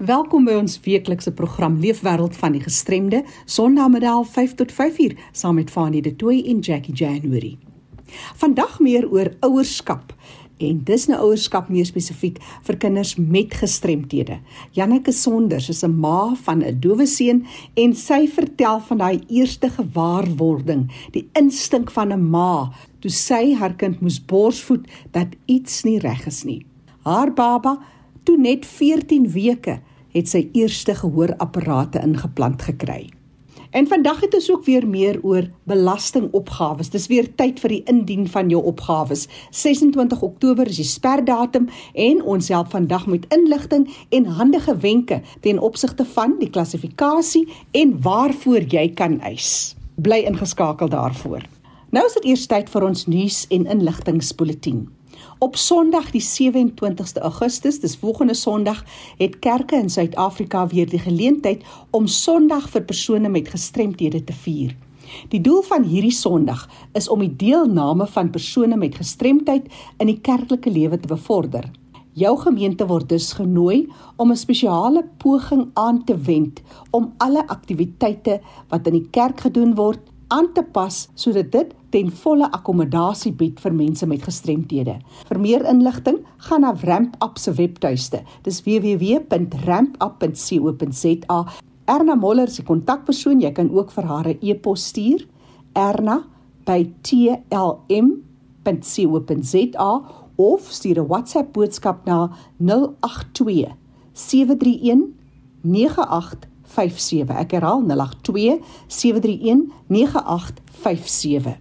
Welkom by ons weeklikse program Leefwêreld van die Gestremde, Sondagmiddag 5 tot 5uur, saam met Fanie De Tooy en Jackie January. Vandag meer oor ouerskap en dis nou ouerskap meer spesifiek vir kinders met gestremthede. Janneke Sonders is 'n ma van 'n dowe seun en sy vertel van daai eerste gewaarwording, die instink van 'n ma toe sy haar kind moes borsvoed dat iets nie reg is nie. Haar baba, toe net 14 weke, het sy eerste gehoorapparate ingeplant gekry. En vandag het ons ook weer meer oor belastingopgawes. Dis weer tyd vir die indien van jou opgawes. 26 Oktober is die sperdatum en ons help vandag met inligting en handige wenke ten opsigte van die klassifikasie en waarvoor jy kan eis. Bly ingeskakel daarvoor. Nou is dit eers tyd vir ons nuus en inligtingspulsatie. Op Sondag die 27ste Augustus, dis volgende Sondag, het kerke in Suid-Afrika weer die geleentheid om Sondag vir persone met gestremthede te vier. Die doel van hierdie Sondag is om die deelname van persone met gestremdheid in die kerklike lewe te bevorder. Jou gemeente word dus genooi om 'n spesiale poging aan te wend om alle aktiwiteite wat in die kerk gedoen word aan te pas sodat dit ten volle akkommodasie bied vir mense met gestremthede. Vir meer inligting, gaan na Ramp Up se webtuiste. Dis www.rampup.co.za. Erna Moller se kontakpersoon, jy kan ook vir haar 'n e-pos stuur. erna@tlm.co.za of stuur 'n WhatsApp boodskap na 082 731 9857. Ek herhaal 082 731 9857.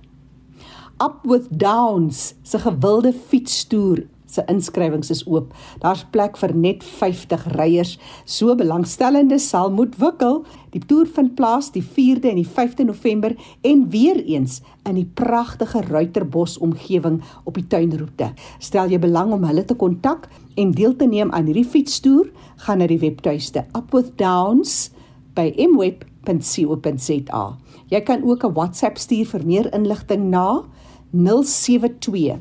Up with Downs se gewilde fietstoer se inskrywings is oop. Daar's plek vir net 50 ryers. So belangstellendes sal moet wikkel. Die toer vind plaas die 4de en die 5de November en weer eens in die pragtige Ruiterbos omgewing op die tuinroete. Stel jy belang om hulle te kontak en deel te neem aan hierdie fietstoer, gaan na die webtuiste Up with Downs by mweb.co.za. Jy kan ook 'n WhatsApp stuur vir meer inligting na 072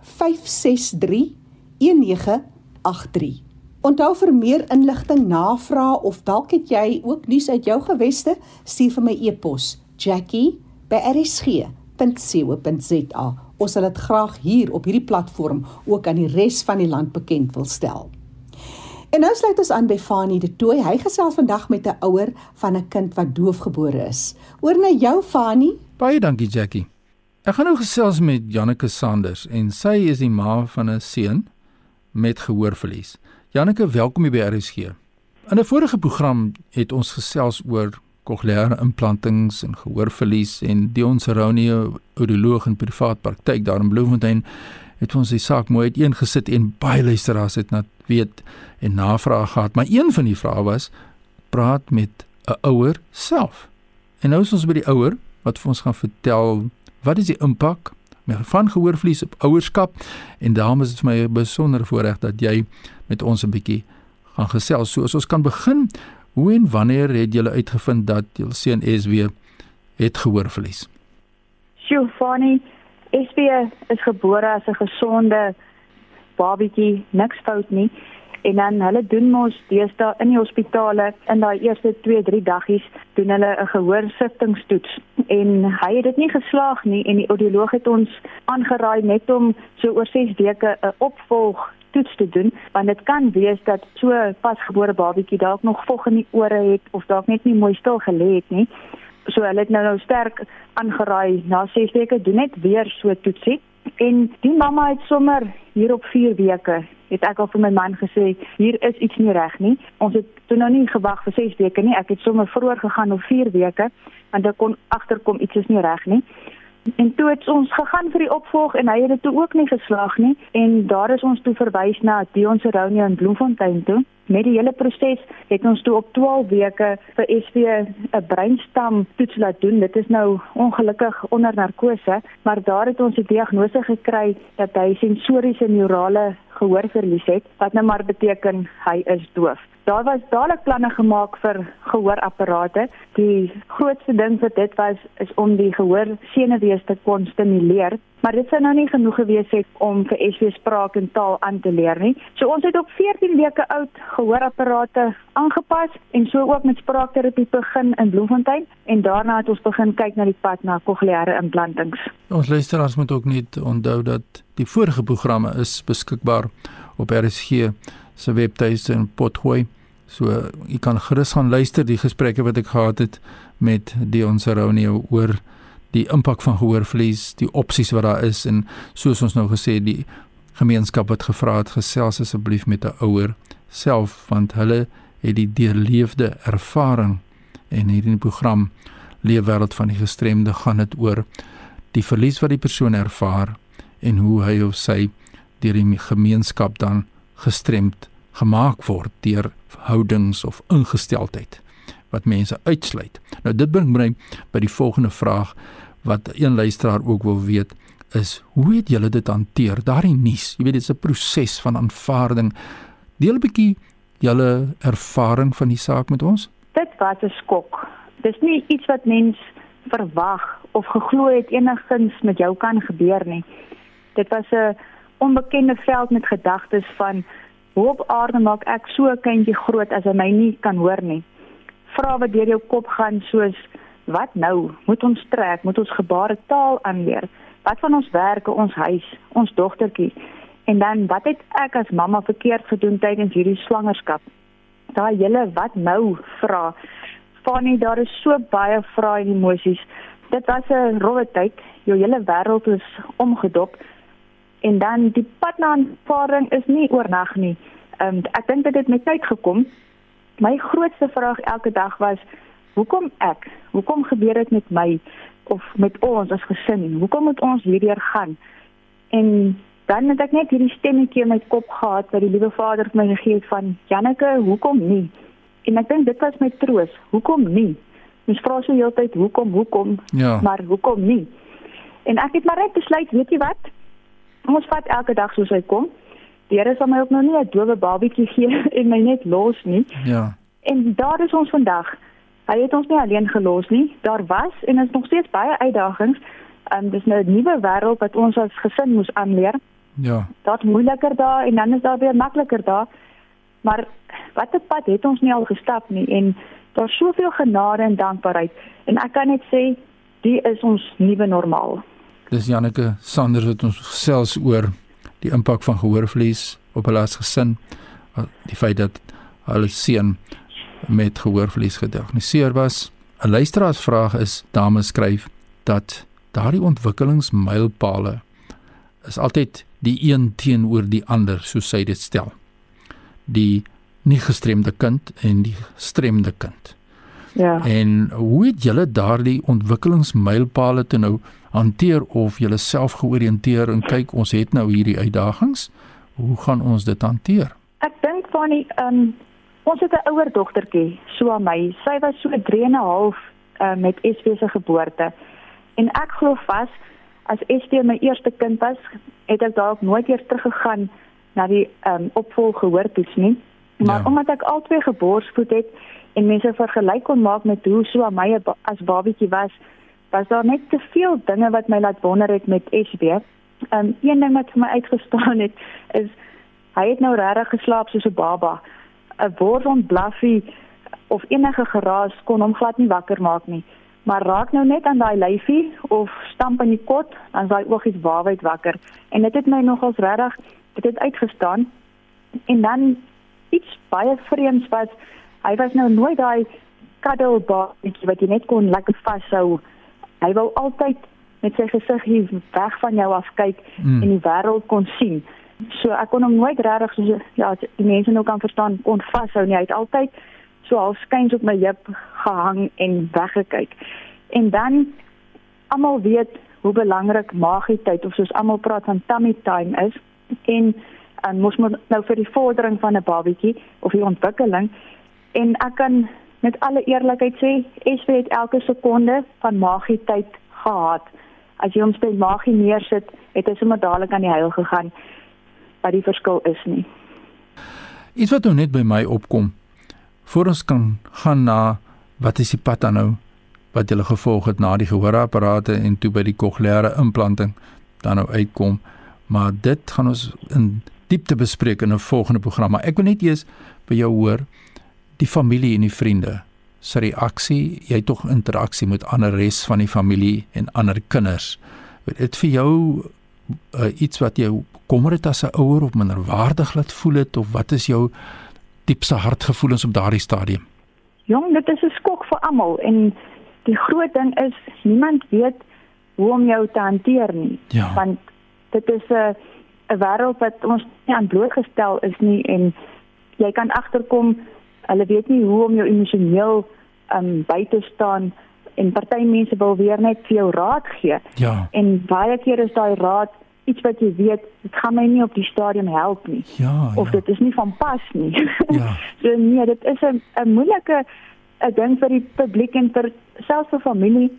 563 1983. Onthou vir meer inligting navraag of dalk het jy ook nuus uit jou geweste, stuur vir my e-pos jackie@rsg.co.za. Ons sal dit graag hier op hierdie platform ook aan die res van die land bekend wil stel. En nou sluit ons aan by Fanie de Tooi. Hy gesels vandag met 'n ouer van 'n kind wat doofgebore is. Oor na jou Fanie. Baie dankie Jackie. Ek gaan nou gesels met Janneke Sanders en sy is die ma van 'n seun met gehoorverlies. Janneke, welkom by RSG. In 'n vorige program het ons gesels oor kokleaire implantings en gehoorverlies en Dion Seronie, audioloog in privaat praktyk daar in Bloemfontein, het ons die saak mooi uiteengesit en baie luisteraars het net weet en navraag gehad, maar een van die vrae was praat met 'n ouer self. En nou is ons by die ouer wat vir ons gaan vertel wat is die impak van gehoorverlies op ouerskap en daarom is dit vir my 'n besondere voorreg dat jy met ons 'n bietjie gaan gesels. So as ons kan begin, hoe en wanneer het jy uitgevind dat jou seun SW het gehoorverlies? Sjoe, funny. SW is gebore as 'n gesonde babietjie, niks fout nie en dan hulle doen mos deesdae in die hospitale in daai eerste 2, 3 daggies doen hulle 'n gehoorsiftingstoets en hy het dit nie geslaag nie en die audioloog het ons aangeraai net om so oor 6 weke 'n opvolg toets te doen want dit kan wees dat so pasgebore babietjie dalk nog vog in die ore het of dalk net nie mooi stil gelê het nie. So hulle het nou nou sterk aangeraai na 6 weke doen net weer so toetsie en die mamma het sommer hier op 4 weke het ek al vir my man gesê hier is iets nie reg nie. Ons het toe nou nie gewag vir 6 weke nie. Ek het sommer vroeër gegaan op 4 weke want ek kon agterkom iets is nie reg nie. En toe het ons gegaan vir die opvolg en hy het dit ook nie geslaag nie en daar is ons toe verwys na Dion Seronia in Bloemfontein toe. Met die hele proses het ons toe op 12 weke vir SV 'n breinstam toets laat doen. Dit is nou ongelukkig onder narkose, maar daar het ons die diagnose gekry dat hy sensoriese neurale gehoorverlies het, wat nou maar beteken hy is doof. Daar was dadelik planne gemaak vir gehoorapparate. Die grootste ding vir dit was is om die gehoor senuwees te kon stimuleer, maar dit sou nou nie genoeg gewees het om vir SW spraak en taal aan te leer nie. So ons het op 14 weke oud gehoorapparate aangepas en so ook met spraakterapie begin in Bloemfontein en daarna het ons begin kyk na die pad na kokleaire implantings. Ons luisteraars moet ook net onthou dat die vorige programme is beskikbaar op RSG se webtuiste in Potgooi. So jy kan gerus gaan luister die gesprekke wat ek gehad het met Dion Saronio oor die impak van gehoorverlies, die opsies wat daar is en soos ons nou gesê die gemeenskap wat gevra het gesels asseblief met 'n ouer self want hulle het die deurleefde ervaring en hierdie program Leefwêreld van die gestremde gaan dit oor die verlies wat die persoon ervaar en hoe hy of sy deur die gemeenskap dan gestremd gemaak word deur houdings of ingesteldheid wat mense uitsluit. Nou dit bring my by die volgende vraag wat een luisteraar ook wil weet is hoe het julle dit hanteer? Daardie nuus, jy weet dit's 'n proses van aanvaarding. Deel 'n bietjie julle ervaring van die saak met ons. Dit was 'n skok. Dis nie iets wat mens verwag of geglo het enigins met jou kan gebeur nie. Dit was 'n onbekende veld met gedagtes van hoe op aarde maak ek so 'n kindjie groot as hy my nie kan hoor nie. Vra wat deur jou kop gaan soos wat nou? Moet ons trek? Moet ons gebare taal aanleer? Wat van ons werke, ons huis, ons dogtertjie? En dan wat het ek as mamma verkeerd gedoen tydens hierdie swangerskap? Daai hele wat nou vra. Fanny, daar is so baie vrae en emosies. Dit was 'n rowwe tyd. Jou hele wêreld is omgedop en dan die pad na aanvaarding is nie oornag nie. Ehm um, ek dink dit het met tyd gekom. My grootste vraag elke dag was hoekom ek? Hoekom gebeur dit met my of met ons as gesin? Hoekom moet ons hierdeur gaan? En dan het ek net hierdie stemmetjie in my kop gehad wat die liewe Vader vir my gegee het van Janneke, hoekom nie? En ek dink dit was my troos. Hoekom nie? Mens vra so heeltyd hoekom, hoekom? Ja. Maar hoekom nie? En ek het maar net besluit, weet jy wat? Ons vat elke dag soos hy kom. Die Here sal my ook nou nie 'n dowe babietjie gee en my net los nie. Ja. En daar is ons vandag. Hy het ons nie alleen gelos nie. Daar was en is nog steeds baie uitdagings. Um dis nou 'n nuwe wêreld wat ons as gesin moes aanleer. Ja. Dit moeiliker daar en dan is daar weer makliker daar. Maar watter pad het ons nie al gestap nie en daar's soveel genade en dankbaarheid en ek kan net sê die is ons nuwe normaal. Dis Janneke Sanders wat ons gesels oor die impak van gehoorverlies op hulle as gesin. Die feit dat hulle seun met gehoorverlies gediagnoseer was. 'n Luisteraarsvraag is: Dame skryf dat daardie ontwikkelingsmylpale is altyd die een teenoor die ander, soos sy dit stel. Die nie gestremde kind en die gestremde kind. Ja. En hoe het julle daardie ontwikkelingsmylpale toe nou hanteer of julle self georiënteer en kyk ons het nou hierdie uitdagings? Hoe gaan ons dit hanteer? Ek dink van die ehm um, ons het 'n ouer dogtertjie, so my. Sy was so 3 en 'n half uh, met SW se geboorte. En ek glo vas as SW my eerste kind was, het ek dalk nooit weer teruggegaan na die ehm um, opvolggehoortoets nie. Maar ja. omdat ek albei geborsvoed het en mense vergelyk kon maak met hoe so my as babietjie was, was daar net te veel dinge wat my laat wonder het met SB. Um ehm, een ding wat vir my uitgestaan het is hy het nou regtig geslaap soos 'n baba. 'n Woord blaffie of enige geraas kon hom glad nie wakker maak nie. Maar raak nou net aan daai lyfie of stamp in die kot, dan daai oogies waarheid wakker. En dit het my nogals regtig dit het uitgestaan. En dan iets baie vreemds was hy was nou nooit daai cuddle babietjie wat jy net kon lekker vashou Hy wou altyd met sy gesig hier weg van jou af kyk mm. en die wêreld kon sien. So ek kon hom nooit regtig so ja, die mense nou kan verstaan kon vashou nie. Hy het altyd so al skuins op my heup gehang en weggekyk. En dan almal weet hoe belangrik magietyd of soos almal praat van tummy time is en en mos moet nou vir die vordering van 'n babatjie of die ontwikkeling en ek kan met alle eerlikheid sê, SV het elke sekonde van magie tyd gehad. As jy hom speel magie neersit, het hy sommer dadelik aan die huil gegaan wat die verskil is nie. Iets wat nou net by my opkom voor ons kan gaan na wat is die pad dan nou wat jy gevolg het na die gehoorapparate en toe by die kokleaire implanting dan nou uitkom. Maar dit gaan ons in diepte bespreek in 'n volgende program. Maar ek wil net eers by jou hoor die familie en die vriende se reaksie. Jy het tog interaksie met ander res van die familie en ander kinders. Dit vir jou uh, iets wat jou kommer het as 'n ouer of minderwaardig laat voel het of wat is jou diepste hartgevoelens op daardie stadium? Jong, dit is 'n skok vir almal en die groot ding is niemand weet hoe om jou te hanteer nie. Ja. Want dit is 'n 'n wêreld wat ons nie aan blootgestel is nie en jy kan agterkom hulle weet nie hoe om jou emosioneel um by te staan en party mense wil weer net vir jou raad gee. Ja. En baie keer is daai raad iets wat jy weet, dit gaan my nie op die stadium help nie. Ja. Of ja. dit is nie van pas nie. Ja. so nee, dit is 'n 'n moeilike 'n ding vir die publiek en vir selfs vir familie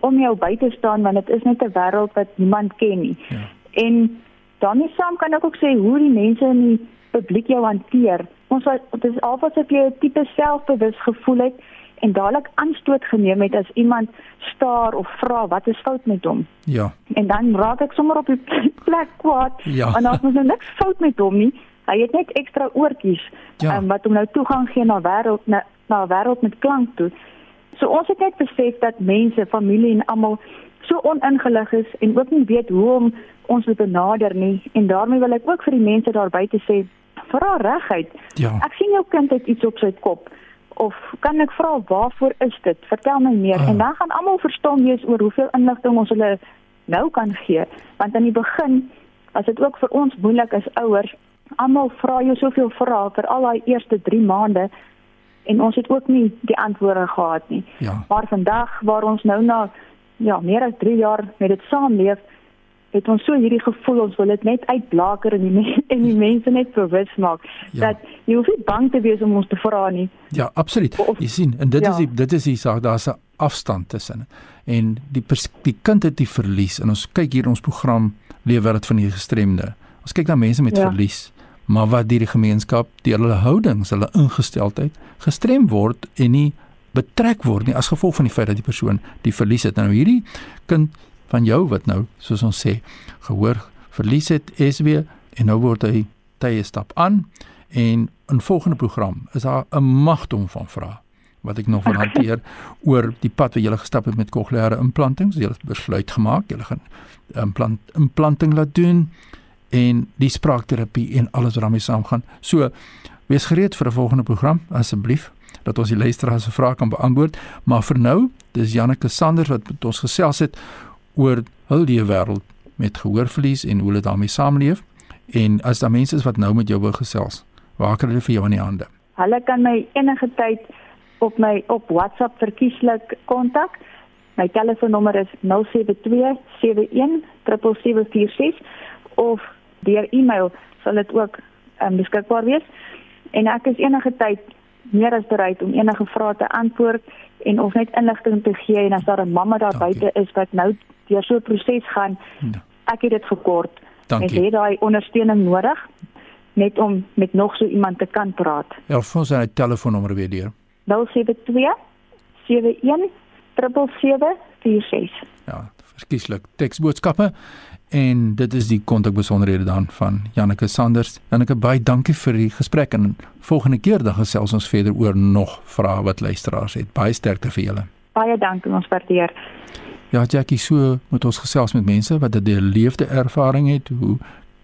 om jou by te staan want dit is net 'n wêreld wat niemand ken nie. Ja. En dan saam kan ek ook sê hoe die mense in die publiek jou hanteer. Ons wat dit is alvas of jy 'n tipe selfbewus gevoel het en dadelik aanstoot geneem het as iemand staar of vra wat is fout met hom. Ja. En dan raak ek sommer op die plek kwaad Ja. en daar's mos nou niks fout met hom nie. Hy het net ekstra oortjies Ja. um, wat hom nou toegang gee na wêreld na na wêreld met klank toe. So ons het net besef dat mense, familie en almal so oningelig is en ook nie weet hoe om ons te benader nie en daarmee wil ek ook vir die mense daar buite sê vra reguit. Ja. Ek sien jou kind het iets op sy kop of kan ek vra waarvoor is dit? Vertel my meer Ah. en dan gaan almal verstom wees oor hoeveel inligting ons hulle nou kan gee want aan die begin was dit ook vir ons moeilik as ouers. Almal vra jou soveel vrae vir al daai eerste 3 maande en ons het ook nie die antwoorde gehad nie. Ja. Maar vandag waar ons nou na ja, meer as 3 jaar met dit saamleef, het ons so hierdie gevoel ons wil dit net uitblaker en die men- en die mense net bewus maak Ja. dat jy hoef nie bang te wees om ons te vra nie. Ja, absoluut. Of- Jy sien, en dit ja. is die dit is die saak, daar's 'n afstand tussen. En die pers- die kind het die verlies en ons kyk hier ons program Leefwêreld van die gestremde. Ons kyk na mense met Ja. verlies, maar wat deur die gemeenskap, deur hulle houdings, hulle ingesteldheid gestrem word en nie betrek word nie as gevolg van die feit dat die persoon die verlies het. Nou hierdie kind van jou wat nou, soos ons sê, gehoor verlies het, weer en nou word hy tye stap aan en in volgende program is daar 'n magdom van vrae wat ek nog wil hanteer oor die pad wat jy gestap het met kokleaire implantings. Jy het besluit gemaak, jy gaan implant implanting laat doen en die spraakterapie en alles wat daarmee saamgaan. So wees gereed vir 'n volgende program asseblief dat ons die luisteraars se vrae kan beantwoord, maar vir nou, dis Janneke Sanders wat met ons gesels het oor hul leefwêreld met gehoorverlies en hoe hulle daarmee saamleef. En as daar mense is wat nou met jou wil gesels, waar kan hulle vir jou in die hande? Hulle kan my enige tyd op my op WhatsApp verkieslik kontak. My telefoonnommer is 072 71 7746 of deur e-mail sal dit ook um, beskikbaar wees. En ek is enige tyd meer as bereid om enige vrae te antwoord en of net inligting te gee en as daar 'n mamma daar Dankie. buite is wat nou deur so 'n proses gaan, Ja. ek het dit gekort. Ek Dankie. het daai ondersteuning nodig net om met nog so iemand te kan praat. Ja, vir ons sy telefoonnommer weer deur. 072 71 7746. Ja, verkieslik teksboodskappe en dit is die kontakbesonderhede dan van Janneke Sanders. Janneke, baie dankie vir die gesprek en volgende keer dan gesels ons verder oor nog vrae wat luisteraars het. Baie sterkte vir julle. Baie dankie, ons waardeer. Ja, Jackie, so moet ons gesels met mense wat 'n deurleefde ervaring het hoe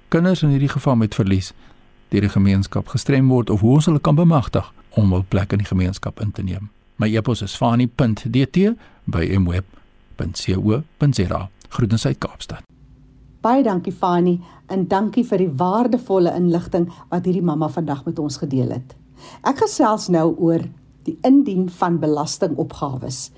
kinders in hierdie geval met verlies deur die gemeenskap gestrem word of hoe ons hulle kan bemagtig om hul plek in die gemeenskap in te neem. My e-pos is fani.dt@mweb.co.za. Groetens uit Kaapstad. Baie dankie Fani en dankie vir die waardevolle inligting wat hierdie mamma vandag met ons gedeel het. Ek gesels nou oor die indien van belastingopgawes.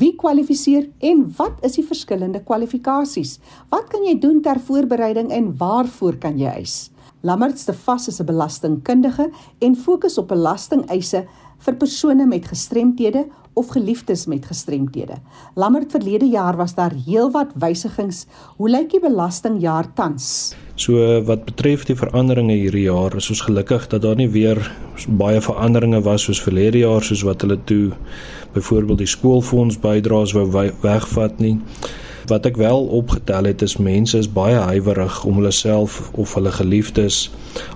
Wie kwalifiseer en wat is die verskillende kwalifikasies? Wat kan jy doen ter voorbereiding en waarvoor kan jy eis? Lammertz de Vos is 'n belastingkundige en fokus op belastingeise vir persone met gestremthede of geliefdes met gestremthede. Lammert verlede jaar was daar heelwat wysigings. Hoe lyk die belastingjaar tans? So wat betref die veranderinge hierdie jaar, is ons gelukkig dat daar nie weer baie veranderinge was soos verlede jaar soos wat hulle toe byvoorbeeld die skoolfonds bydraes wou wegvat nie. Wat ek wel opgetel het is mense is baie huiwerig om hulle self of hulle geliefdes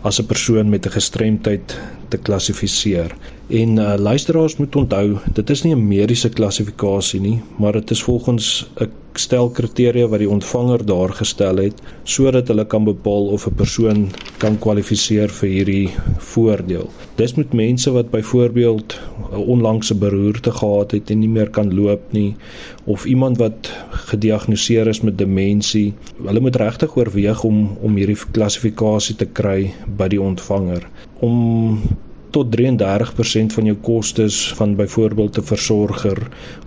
as 'n persoon met 'n gestremdheid te klassifiseer. En uh, luisteraars moet onthou, dit is nie 'n mediese klassifikasie nie, maar dit is volgens 'n stel kriteria wat die ontvanger daar gestel het sodat hulle kan bepaal of 'n persoon kan kwalifiseer vir hierdie voordeel. Dis met mense wat byvoorbeeld 'n onlangse beroerte gehad het en nie meer kan loop nie of iemand wat gediagnoseer is met demensie. Hulle moet regtig oorweeg om om hierdie klassifikasie te kry by die ontvanger om tot 33% van jou kostes van byvoorbeeld 'n versorger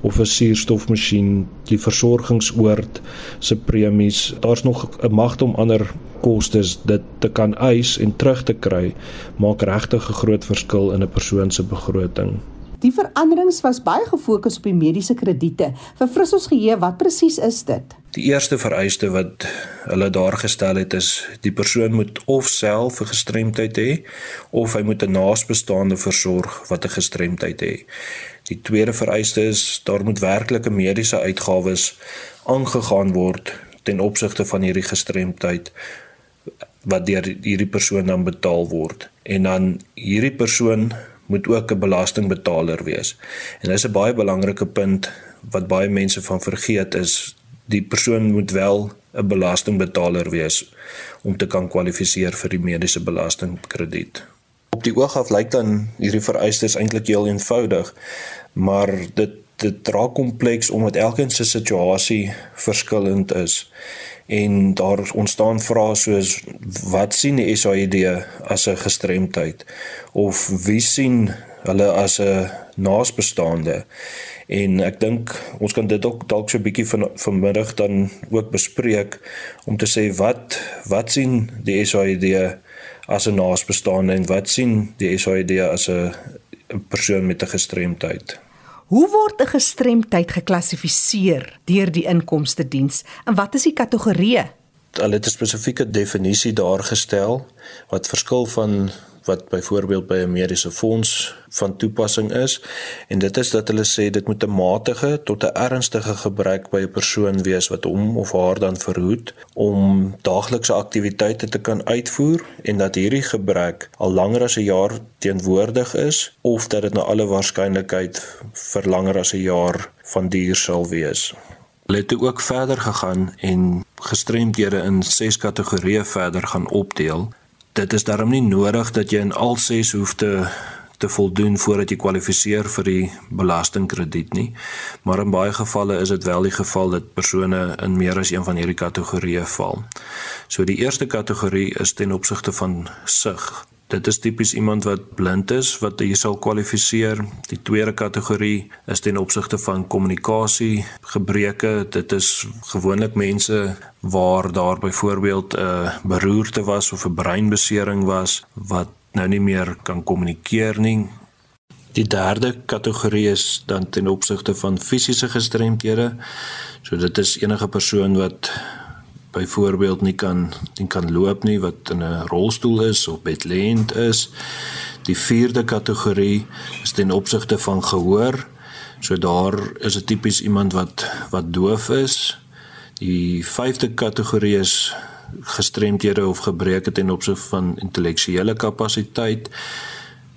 of 'n suurstofmasjien, die versorgingsoord se premies. Daar's nog 'n magte om ander kostes dit te kan eis en terug te kry, maak regtig 'n groot verskil in 'n persoon se begroting. Die veranderings was baie gefokus op die mediese krediete. Vir fris ons geheue, wat presies is dit? Die eerste vereiste wat hulle daar gestel het is die persoon moet of self 'n gestremdheid hê of hy moet 'n naasbestaande versorg wat 'n gestremdheid het. Die tweede vereiste is daar moet werklike mediese uitgawes aangegaan word ten opsigte van hierdie gestremdheid wat deur hierdie persoon dan betaal word. En dan hierdie persoon moet ook 'n belastingbetaler wees. En dis 'n baie belangrike punt wat baie mense van vergeet is die persoon moet wel 'n belastingbetaler wees om te kan kwalifiseer vir die mediese belastingkrediet. Op die oog af lyk dan hierdie vereistes eintlik heel eenvoudig, maar dit dit raak kompleks omdat elkeen se situasie verskillend is en daar ontstaan vrae soos wat sien die SAID as 'n gestremdheid? Of wie sien hulle as 'n naasbestaande en ek dink ons kan dit ook dalk so 'n bietjie van vanmiddag dan ook bespreek om te sê wat wat sien die SAID as 'n naasbestaande en wat sien die SAID as 'n persoon met 'n gestremdheid. Hoe word 'n gestremdheid geklassifiseer deur die inkomste diens en wat is die kategorieë? Hulle het 'n spesifieke definisie daar gestel wat verskil van wat byvoorbeeld by 'n mediese fonds van toepassing is en dit is dat hulle sê dit moet 'n matige tot 'n ernstige gebrek by 'n persoon wees wat hom of haar dan verhoed om daaglikse aktiwiteite te kan uitvoer en dat hierdie gebrek al langer as 'n jaar teenwoordig is of dat dit na alle waarskynlikheid vir langer as 'n jaar van duur sal wees. Hulle het ook verder gegaan en gestremdhede in 6 kategorieë verder gaan opdeel dit is daarom nie nodig dat jy in al ses hoef te te voldoen voordat jy kwalifiseer vir die belastingkrediet nie. Maar in baie gevalle is dit wel die geval dat persone in meer as een van hierdie kategorieë val. So die eerste kategorie is ten opsigte van sig. Dit is tipies iemand wat blind is wat jy sal kwalifiseer. Die tweede kategorie is ten opsigte van kommunikasie gebreke. Dit is gewoonlik mense waar daar byvoorbeeld 'n beroerte was of 'n breinbesering was wat nou nie meer kan kommunikeer nie. Die derde kategorie is dan ten opsigte van fisiese gestremdhede. So dit is enige persoon wat byvoorbeeld nie kan nie kan loop nie wat in 'n rolstoel is of bedlend is. Die vierde kategorie is ten opsigte van gehoor. So daar is 'n tipies iemand wat wat doof is. Die vyfde kategorie is gestremdhede of gebreke ten opsigte van intellektuele kapasiteit.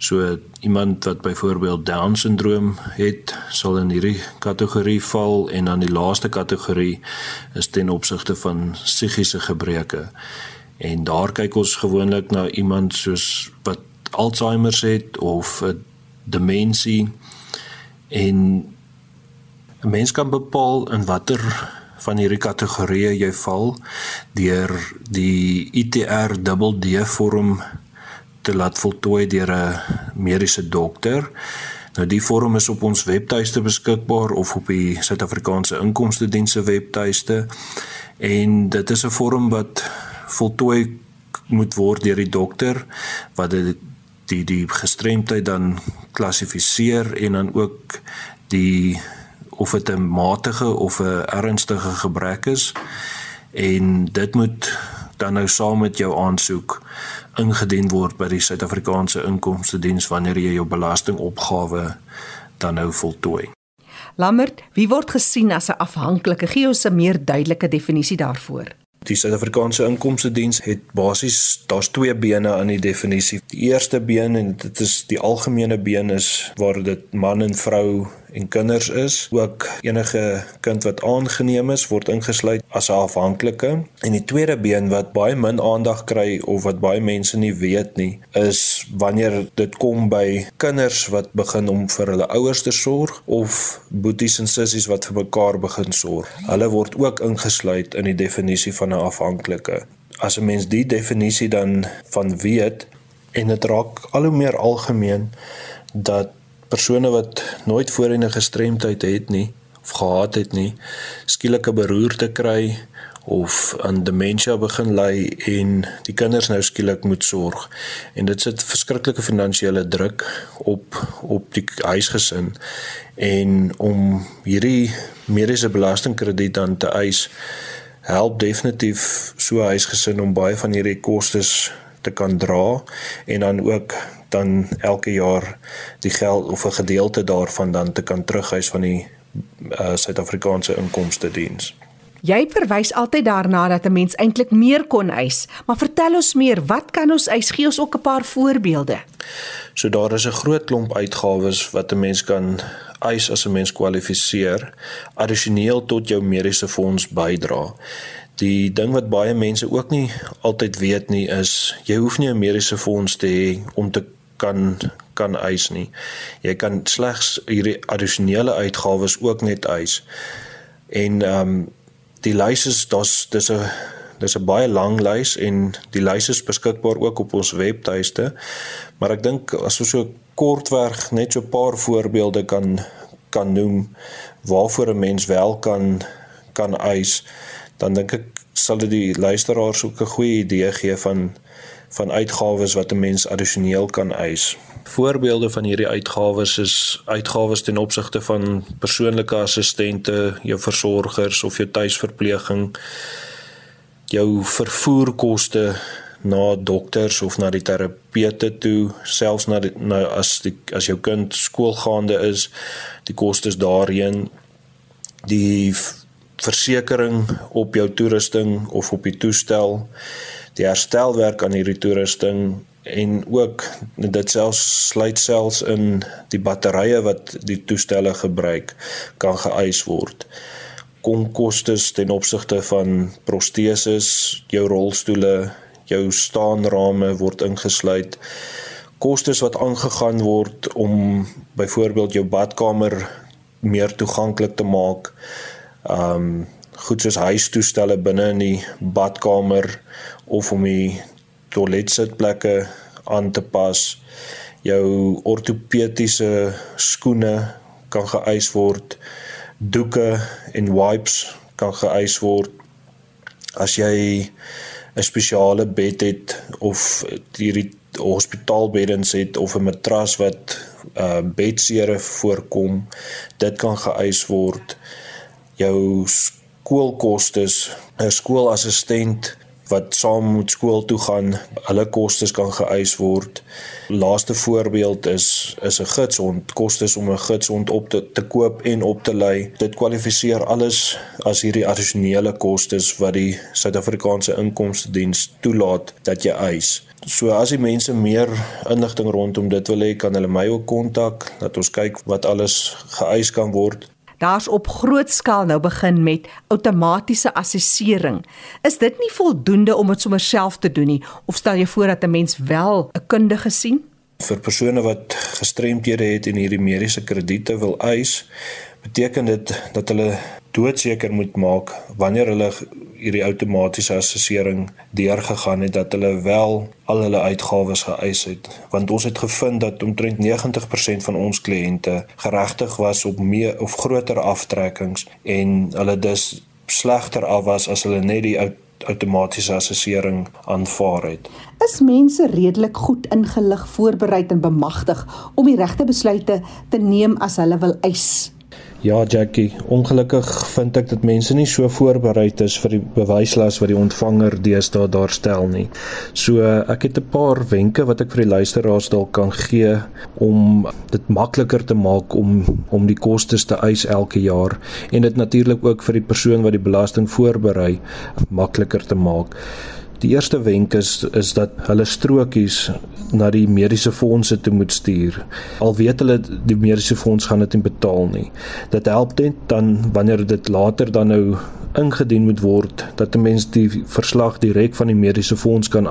So iemand wat byvoorbeeld down syndroom het, sal in hierdie kategorie val en dan die laaste kategorie is ten opsigte van psigiese gebreke. En daar kyk ons gewoonlik na iemand soos wat Alzheimer het of 'n demensie en 'n mens kan bepaal in watter van hierdie kategorieë jy val deur die ITR dubbel D vorm te laat voltooi deur 'n mediese dokter. Nou die vorm is op ons webtuiste beskikbaar of op die Suid-Afrikaanse Inkomste Diens se webtuiste. En dit is 'n vorm wat voltooi moet word deur die dokter wat die die, die gestremdheid dan klassifiseer en dan ook die of dit 'n matige of 'n ernstige gebrek is en dit moet dan nou saam met jou aansoek ingedien word by die Suid-Afrikaanse Inkomste Diens wanneer jy jou belastingopgawe dan nou voltooi. Lammert, wie word gesien as 'n afhanklike? Gee ons 'n meer duidelike definisie daarvoor. Die Suid-Afrikaanse Inkomste Diens het basies daar's twee bene aan die definisie. Die eerste been en dit is die algemene been is waar dit man en vrou en kinders is. Ook enige kind wat aangeneem is word ingesluit as 'n afhanklike. En die tweede been wat baie min aandag kry of wat baie mense nie weet nie, is wanneer dit kom by kinders wat begin om vir hulle ouers te sorg of boeties en sissies wat vir mekaar begin sorg. Hulle word ook ingesluit in die definisie van 'n afhanklike. As 'n mens die definisie dan van weet en dit raak al hoe meer algemeen dat persone wat nooit voorheen 'n gestremdheid het nie of gehad het nie, skielike beroerte kry of aan demensie begin ly en die kinders nou skielik moet sorg. En dit sit verskriklike finansiële druk op op die huisgesin en om hierdie mediese belastingkrediet dan te eis help definitief so 'n huisgesin om baie van hierdie kostes te kan dra en dan ook dan elke jaar die geld of 'n gedeelte daarvan dan te kan terughuis van die uh, Suid-Afrikaanse Inkomste Diens. Jy verwys altyd daarna dat 'n mens eintlik meer kon eis, maar vertel ons meer, wat kan ons eis? Gee ons ook 'n paar voorbeelde. So daar is 'n groot klomp uitgawes wat 'n mens kan eis as 'n mens kwalifiseer addisioneel tot jou mediese fonds bydra. Die ding wat baie mense ook nie altyd weet nie is jy hoef nie 'n mediese fonds te hê om te kan kan eis nie. Jy kan slegs hierdie addisionele uitgawes ook net eis. En ehm um, die lys is daar's dis 'n dis 'n baie lang lys en die lys is beskikbaar ook op ons webtuiste. Maar ek dink as ons so kortweg net so 'n paar voorbeelde kan kan noem waarvoor 'n mens wel kan kan eis, dan dink ek sal dit die luisteraars ook 'n goeie idee gee van van uitgawes wat 'n mens addisioneel kan eis. Voorbeelde van hierdie uitgawes is uitgawes ten opsigte van persoonlike assistente, jou versorgers of jou tuisverpleging, jou vervoerkoste na dokters of na die terapeute toe, selfs na die, nou as die as jou kind skoolgaande is, die kostes daarheen, die versekerings op jou toerusting of op die toestel die herstelwerk aan hierdie toerusting en ook dit selfs sluit selfs in die batterye wat die toestelle gebruik kan geëis word. Kom kostes ten opsigte van proteses, jou rolstoele, jou staanrame word ingesluit. Kostes wat aangegaan word om byvoorbeeld jou badkamer meer toeganklik te maak. Um goed soos huistoestelle binne in die badkamer of om die toiletsitplekke aan te pas. Jou ortopediese skoene kan geëis word. Doeke en wipes kan geëis word. As jy 'n spesiale bed het of hierdie hospitaalbeddens het of 'n matras wat uh bedsere voorkom, dit kan geëis word. Jou skoolkostes, 'n skoolassistent wat saam moet skool toe gaan, hulle kostes kan geëis word. Laaste voorbeeld is is 'n gidshond, kostes om 'n gidshond op te te koop en op te lei. Dit kwalifiseer alles as hierdie addisionele kostes wat die Suid-Afrikaanse Inkomste Diens toelaat dat jy eis. So as die mense meer inligting rondom dit wil hê, kan hulle my ook kontak dat ons kyk wat alles geëis kan word daar's op groot skaal nou begin met outomatiese assessering. Is dit nie voldoende om dit sommer self te doen nie of stel jy voor dat 'n mens wel 'n kundige sien? Vir persone wat gestremdhede het en hierdie mediese krediete wil eis, beteken dit dat hulle doodseker moet maak wanneer hulle hierdie outomatiese assessering deurgegaan het dat hulle wel al hulle uitgawes geëis het want ons het gevind dat omtrent 90% van ons kliënte geregtig was op meer of groter aftrekkings en hulle dus slegter af was as hulle net die outomatiese assessering aanvaar het. Is mense redelik goed ingelig, voorberei en bemagtig om die regte besluite te neem as hulle wil eis Ja, Jackie, ongelukkig vind ek dat mense nie so voorberei is vir die bewyslas wat die ontvanger deesdae daar stel nie. So ek het 'n paar wenke wat ek vir die luisteraars dalk kan gee om dit makliker te maak om om die kostes te eis elke jaar en dit natuurlik ook vir die persoon wat die belasting voorberei makliker te maak. Die eerste wenk is is dat hulle strokies na die mediese fondse toe moet stuur. Al weet hulle die mediese fonds gaan dit nie betaal nie. Dit help net dan wanneer dit later dan nou ingedien moet word dat 'n mens die verslag direk van die mediese fonds kan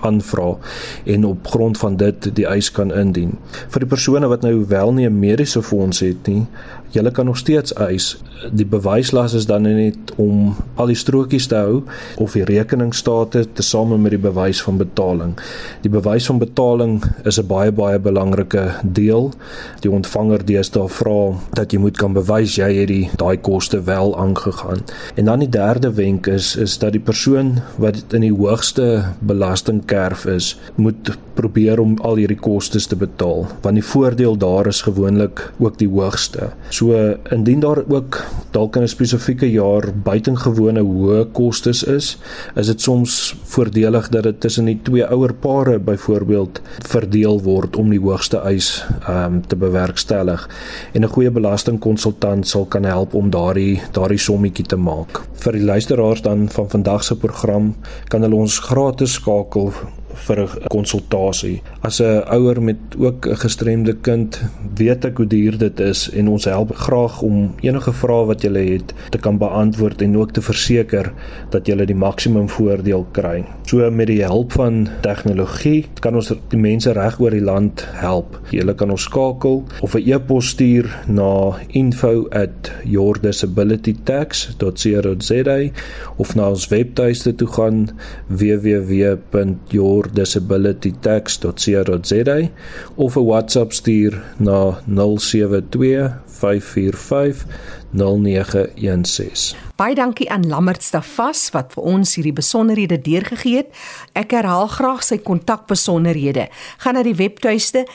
aanvra en op grond van dit die eis kan indien. Vir die persone wat nou wel nie 'n mediese fonds het nie, julle kan nog steeds eis. Die bewyslas is dan net om al die strokies te hou of die rekeningstate tesame met die bewys van betaling. Die bewys van betaling is 'n baie baie belangrike deel. Die ontvanger deesdae vra dat jy moet kan bewys jy het die daai koste wel aangegaan. En dan die derde wenk is is dat die persoon wat in die hoogste belastingkerf is, moet probeer om al hierdie kostes te betaal, want die voordeel daar is gewoonlik ook die hoogste. So indien daar ook dalk in 'n spesifieke jaar buitengewone hoë kostes is, is dit soms voordelig dat dit tussen die twee ouer pare byvoorbeeld verdeel word om die hoogste eis um, te bewerkstellig. En 'n goeie belastingkonsultant sal kan help om daardie daardie sommetjie te maak vir die luisteraars dan van vandag se program kan hulle ons gratis skakel vir 'n konsultasie. As 'n ouer met ook 'n gestremde kind, weet ek hoe duur dit is en ons help graag om enige vrae wat jy het te kan beantwoord en ook te verseker dat jy die maksimum voordeel kry. So met die hulp van tegnologie kan ons die mense reg oor die land help. Jy kan ons skakel of 'n e-pos stuur na info@yourdisabilitytax.co.za of na ons webtuiste toe gaan www.your disabilitytax.co.za of 'n WhatsApp stuur na 0725450916. Baie dankie aan Lammert Stavas wat vir ons hierdie besonderhede deurgegee het. Ek herhaal graag sy kontakbesonderhede. Gaan na die webtuiste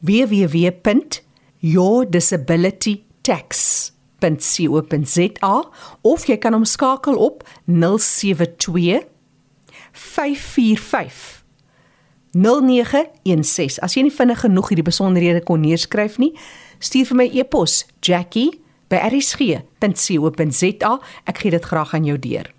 www.yourdisabilitytax.co.za of jy kan hom skakel op 072 545 0916. As jy nie vinnig genoeg hierdie besonderhede kon neerskryf nie, stuur vir my e-pos jackie@rsg.co.za. Ek gee dit graag aan jou deur.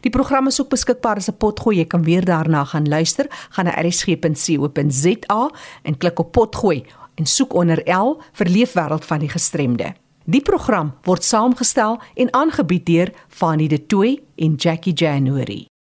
Die program is ook beskikbaar as 'n potgooi. Jy kan weer daarna gaan luister. Gaan na rsg.co.za en klik op potgooi en soek onder L vir leefwêreld van die gestremde. Die program word saamgestel en aangebied deur Fanie De Tooy en Jackie January.